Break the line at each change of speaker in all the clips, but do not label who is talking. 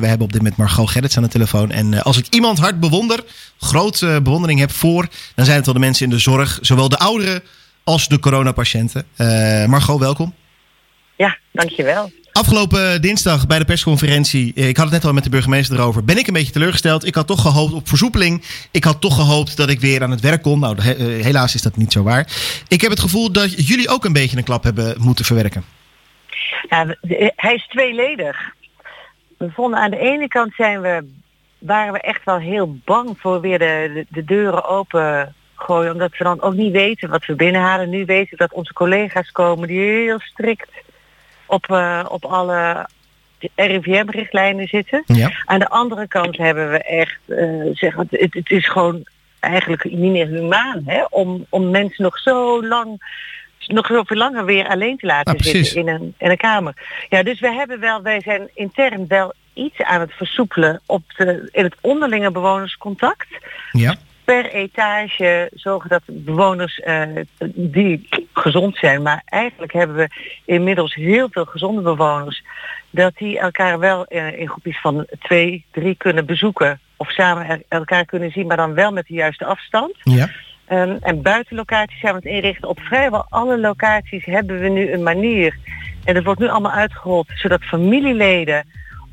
We hebben op dit moment Margot Gerrits aan de telefoon. En als ik iemand hard bewonder, grote bewondering heb voor, dan zijn het wel de mensen in de zorg, zowel de ouderen als de coronapatiënten. Margot, welkom.
Ja, dankjewel.
Afgelopen dinsdag bij de persconferentie, ik had het net al met de burgemeester erover, ben ik een beetje teleurgesteld. Ik had toch gehoopt op versoepeling. Ik had toch gehoopt dat ik weer aan het werk kon. Nou, helaas is dat niet zo waar. Ik heb het gevoel dat jullie ook een beetje een klap hebben moeten verwerken.
Ja, hij is tweeledig. We vonden aan de ene kant zijn we, waren we echt wel heel bang voor weer de, de, de deuren open gooien. Omdat we dan ook niet weten wat we binnenhalen. Nu weten we dat onze collega's komen die heel strikt op, uh, op alle RIVM-richtlijnen zitten. Ja. Aan de andere kant hebben we echt, uh, zeg, het, het is gewoon eigenlijk niet meer humaan hè, om, om mensen nog zo lang nog zoveel langer weer alleen te laten ah, zitten in een, in een kamer. Ja, dus we hebben wel, wij zijn intern wel iets aan het versoepelen op de, in het onderlinge bewonerscontact. Ja per etage zorgen dat bewoners uh, die gezond zijn, maar eigenlijk hebben we inmiddels heel veel gezonde bewoners, dat die elkaar wel uh, in groepjes van twee, drie kunnen bezoeken of samen elkaar kunnen zien, maar dan wel met de juiste afstand. Ja. Um, en buitenlocaties zijn we het inrichten. Op vrijwel alle locaties hebben we nu een manier. En dat wordt nu allemaal uitgerold, zodat familieleden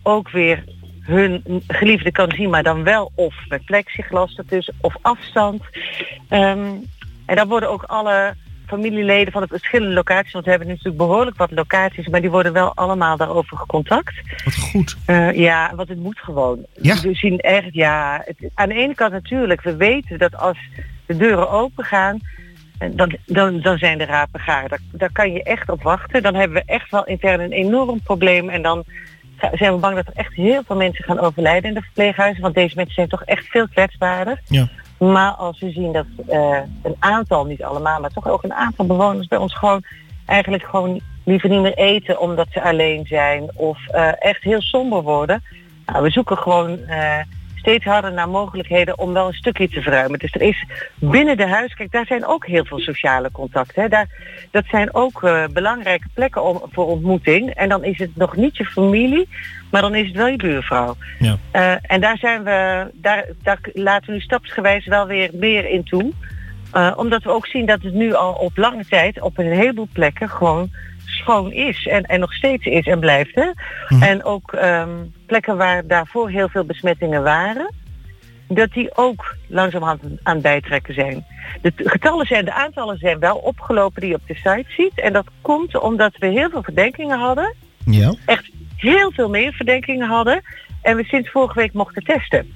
ook weer hun geliefde kan zien, maar dan wel of met plexiglas ertussen of afstand. Um, en dan worden ook alle familieleden van de verschillende locaties, want we hebben natuurlijk behoorlijk wat locaties, maar die worden wel allemaal daarover gecontact.
Wat goed.
Uh, ja, wat het moet gewoon. Ja. We zien echt, ja, het, aan de ene kant natuurlijk, we weten dat als de deuren open gaan, dan, dan, dan zijn de rapen gaar. Daar, daar kan je echt op wachten. Dan hebben we echt wel intern een enorm probleem en dan zijn we bang dat er echt heel veel mensen gaan overlijden in de verpleeghuizen. Want deze mensen zijn toch echt veel kwetsbaarder. Ja. Maar als we zien dat uh, een aantal, niet allemaal, maar toch ook een aantal bewoners bij ons gewoon eigenlijk gewoon liever niet meer eten omdat ze alleen zijn of uh, echt heel somber worden. Nou, we zoeken gewoon uh, steeds harder naar mogelijkheden om wel een stukje te verruimen. Dus er is binnen de huis, kijk, daar zijn ook heel veel sociale contacten. Hè. Daar, dat zijn ook uh, belangrijke plekken om, voor ontmoeting. En dan is het nog niet je familie, maar dan is het wel je buurvrouw. Ja. Uh, en daar zijn we, daar, daar laten we nu stapsgewijs wel weer meer in toe. Uh, omdat we ook zien dat het nu al op lange tijd op een heleboel plekken gewoon schoon is en, en nog steeds is en blijft. Hè? Mhm. En ook um, plekken waar daarvoor heel veel besmettingen waren, dat die ook langzamerhand aan het bijtrekken zijn. De getallen zijn, de aantallen zijn wel opgelopen die je op de site ziet. En dat komt omdat we heel veel verdenkingen hadden. Ja. Echt heel veel meer verdenkingen hadden. En we sinds vorige week mochten testen.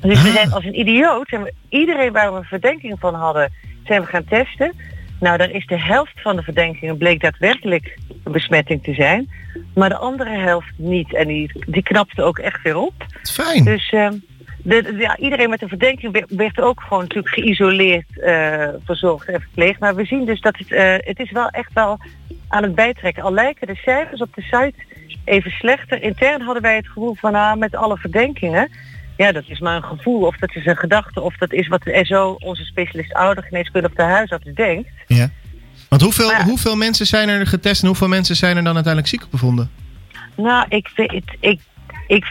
Dus we ah. zijn als een idioot, en we, iedereen waar we verdenking van hadden, zijn we gaan testen. Nou, dan is de helft van de verdenkingen bleek daadwerkelijk een besmetting te zijn. Maar de andere helft niet. En die, die knapte ook echt weer op.
Fijn.
Dus uh, de, ja, iedereen met een verdenking werd, ook gewoon natuurlijk geïsoleerd uh, verzorgd en verpleegd. Maar we zien dus dat het, uh, het is wel echt wel aan het bijtrekken. Al lijken de cijfers op de site even slechter. Intern hadden wij het gevoel van ah, met alle verdenkingen ja, dat is maar een gevoel of dat is een gedachte of dat is wat de SO, onze specialist oudergeneeskunde of de huisarts denkt.
Ja. Want hoeveel, hoeveel mensen zijn er getest en hoeveel mensen zijn er dan uiteindelijk ziek bevonden?
Nou, ik weet, ik, ik,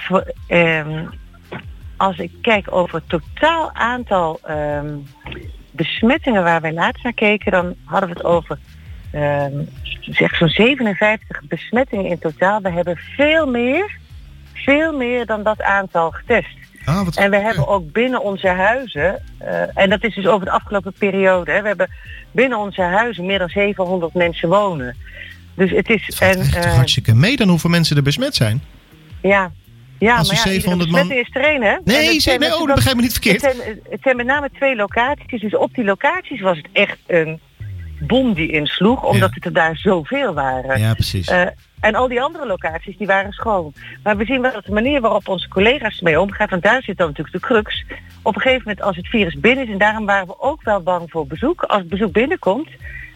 um, als ik kijk over het totaal aantal um, besmettingen waar wij laatst naar keken, dan hadden we het over um, zeg zo'n 57 besmettingen in totaal. We hebben veel meer, veel meer dan dat aantal getest. Ah, en we hebben ook binnen onze huizen, uh, en dat is dus over de afgelopen periode, hè, we hebben binnen onze huizen meer dan 700 mensen wonen. Dus het is.
en, uh, hartstikke mee dan hoeveel mensen er besmet zijn.
Ja, ja, Als maar ja, 700 man... is er één, hè?
Nee, nee, nee oh, dat begrijp me niet verkeerd.
Het zijn, het zijn met name twee locaties. Dus op die locaties was het echt een bom die insloeg, omdat het er daar zoveel waren.
Ja, precies. Uh,
en al die andere locaties die waren schoon. Maar we zien wel dat de manier waarop onze collega's ermee omgaan, want daar zit dan natuurlijk de crux. Op een gegeven moment als het virus binnen is, en daarom waren we ook wel bang voor bezoek. Als het bezoek binnenkomt,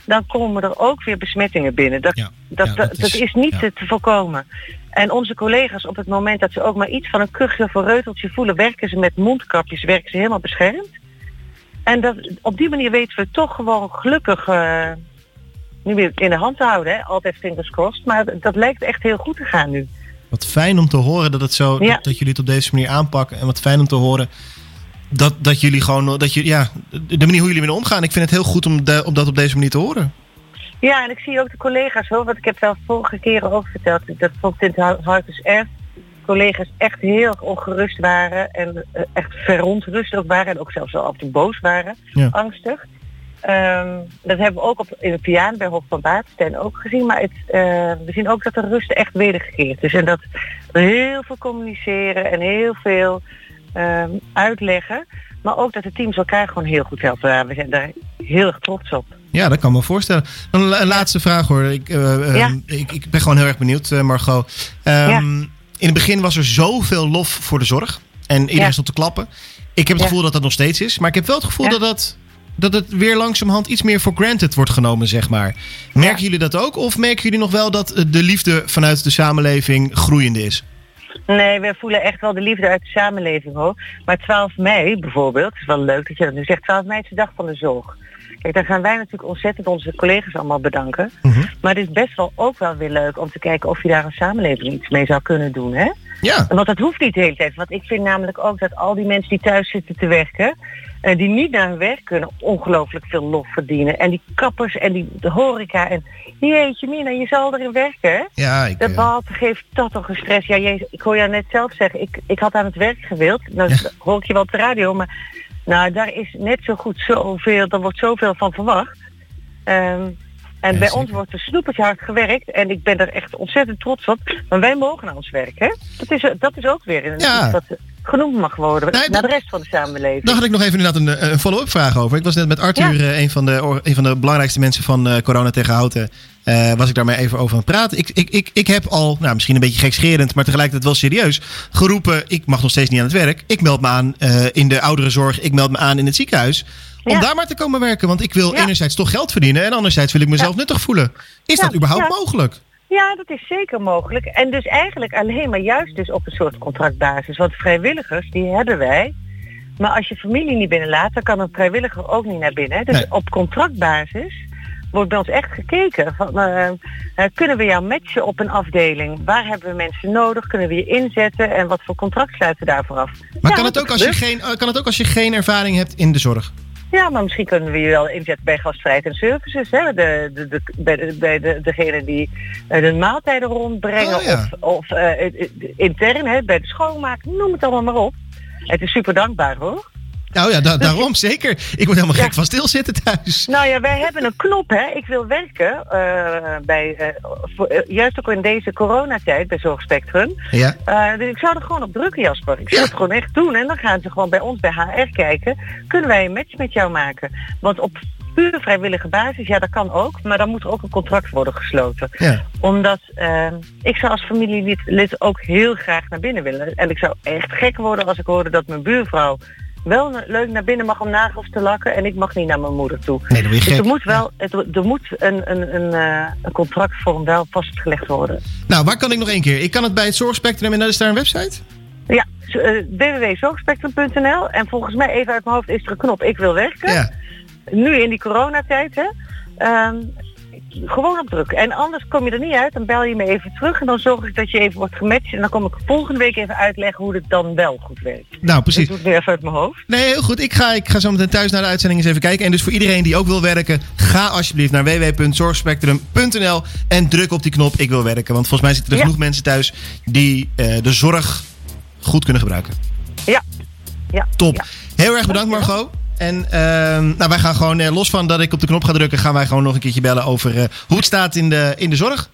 dan komen er ook weer besmettingen binnen. Dat, dat, dat, is, niet te, te, voorkomen. En onze collega's op het moment dat ze ook maar iets van een kuchje of een reuteltje voelen, werken ze met mondkapjes, werken ze helemaal beschermd. En dat, op die manier weten we toch gewoon gelukkig uh, nu weer in de hand te houden. Hè? Altijd fingers crossed. Maar dat lijkt echt heel goed te gaan nu.
Wat fijn om te horen dat, het zo, dat, jullie het op deze manier aanpakken. En wat fijn om te horen dat, dat jullie gewoon, dat je, ja, de manier hoe jullie mee omgaan. Ik vind het heel goed om, de, om dat op deze manier te horen.
Ja, en ik zie ook de collega's hoor, want ik heb wel vorige keren ook verteld, dat bijvoorbeeld in het Hartus F collega's echt heel ongerust waren en uh, echt verontrust ook waren en ook zelfs wel af en toe boos waren, angstig. Um, dat hebben we ook op, in het piano bij Hof van Batenstein ook gezien. Maar het, uh, we zien ook dat de rust echt wedergekeerd is. En dat we heel veel communiceren en heel veel um, uitleggen. Maar ook dat de teams elkaar gewoon heel goed helpen. We zijn daar heel erg trots op.
Ja, dat kan me voorstellen. Een, een laatste vraag hoor. Ik, uh, ja. ik, ik, ben gewoon heel erg benieuwd, Margot. Um, ja. In het begin was er zoveel lof voor de zorg. En iedereen ja. stond te klappen. Ik heb het gevoel dat dat nog steeds is. Maar ik heb wel het gevoel dat dat dat het weer langzamerhand iets meer for granted wordt genomen, zeg maar. Merken jullie dat ook? Of merken jullie nog wel dat de liefde vanuit de samenleving groeiende is?
Nee, we voelen echt wel de liefde uit de samenleving hoor. Maar 12 mei bijvoorbeeld, het is wel leuk dat je dat nu zegt, 12 mei is de dag van de zorg. Kijk, daar gaan wij natuurlijk ontzettend onze collega's allemaal bedanken. Mm Maar het is best wel ook wel weer leuk om te kijken of je daar een samenleving iets mee zou kunnen doen. Hè?
Ja.
Want dat hoeft niet de hele tijd. Want ik vind namelijk ook dat al die mensen die thuis zitten te werken, uh, die niet naar hun werk kunnen, ongelooflijk veel lof verdienen. En die kappers en die de horeca en jeetje mina, je zal erin werken. Hè?
Ja, ik,
dat behalve geeft dat toch een stress. Ja, je, ik hoor jou net zelf zeggen, ik, ik had aan het werk gewild. Nou, ja. hoor ik je wel op de radio, maar nou, daar is net zo goed zoveel, er wordt zoveel van verwacht. Um, en ja, bij zeker. ons wordt er snoepertje hard gewerkt. En ik ben er echt ontzettend trots op. Maar wij mogen aan ons werk, hè? Dat is, dat is ook weer een
ja.
dat genoemd mag worden nee, naar de rest van de samenleving.
Daar had ik nog even inderdaad een, een follow-up vraag over. Ik was net met Arthur, ja. uh, een, van de, een van de belangrijkste mensen van uh, Corona tegen Houten. Uh, was ik daarmee even over aan het praten. Ik, ik, ik, ik heb al, nou, misschien een beetje gekscherend, maar tegelijkertijd wel serieus, geroepen: ik mag nog steeds niet aan het werk. Ik meld me aan in de ouderenzorg, ik meld me aan in het ziekenhuis. Om ja. daar maar te komen werken. Want ik wil ja. enerzijds toch geld verdienen en anderzijds wil ik mezelf nuttig voelen. Is dat überhaupt mogelijk?
Ja, dat is zeker mogelijk. En dus eigenlijk alleen maar juist dus op een soort contractbasis. Want vrijwilligers, die hebben wij. Maar als je familie niet binnenlaat, dan kan een vrijwilliger ook niet naar binnen. Dus nee. op contractbasis wordt bij ons echt gekeken. Van, uh, uh, kunnen we jou matchen op een afdeling? Waar hebben we mensen nodig? Kunnen we je inzetten? En wat voor contract sluiten we daarvoor af?
Maar ja, kan, het ook als je geen, kan het ook als je geen ervaring hebt in de zorg?
Ja, maar misschien kunnen we je wel inzetten bij gastvrijheid en services. Hè? De, de, de, bij de, bij de, degene die de maaltijden rondbrengen.
Oh, ja.
Of, of uh, intern, hè, bij de schoonmaak. Noem het allemaal maar op. Het is super dankbaar hoor.
Nou ja, da daarom zeker. Ik word helemaal gek ja. van stilzitten thuis.
Nou ja, wij hebben een knop, hè. Ik wil werken, uh, bij, uh, voor, uh, juist ook in deze coronatijd bij Zorgspectrum.
Ja.
dus ik zou er gewoon op drukken, Jasper. Ik zou ja. het gewoon echt doen. En dan gaan ze gewoon bij ons bij HR kijken. Kunnen wij een match met jou maken? Want op pure vrijwillige basis, ja dat kan ook. Maar dan moet er ook een contract worden gesloten.
Ja.
Omdat ik zou als familielid ook heel graag naar binnen willen. En ik zou echt gek worden als ik hoorde dat mijn buurvrouw wel leuk naar binnen mag om nagels te lakken en ik mag niet naar mijn moeder toe.
Nee, dan
dus er moet wel, het, er moet een, een, een, uh, een contractvorm wel vastgelegd worden.
Nou, waar kan ik nog één keer? Ik kan het bij het Zorgspectrum en dat is daar een website?
Ja, uh, www.zorgspectrum.nl en volgens mij even uit mijn hoofd is er een knop ik wil werken.
Ja.
Nu in die coronatijd, hè. Um, gewoon op druk. En anders kom je er niet uit, dan bel je me even terug en dan zorg ik dat je even wordt gematcht. En dan kom ik volgende week even uitleggen hoe het dan wel goed werkt.
Nou, precies.
Dat doe ik weer even uit mijn hoofd.
Nee, heel goed. Ik ga, ik ga zo meteen thuis naar de uitzending eens even kijken. En dus voor iedereen die ook wil werken, ga alsjeblieft naar www.zorgspectrum.nl en druk op die knop ik wil werken. Want volgens mij zitten er ja. genoeg mensen thuis die uh, de zorg goed kunnen gebruiken.
Ja. ja.
Top.
Ja.
Heel erg bedankt Margot. En uh, nou, wij gaan gewoon, uh, los van dat ik op de knop ga drukken, gaan wij gewoon nog een keertje bellen over uh, hoe het staat in de, in de zorg.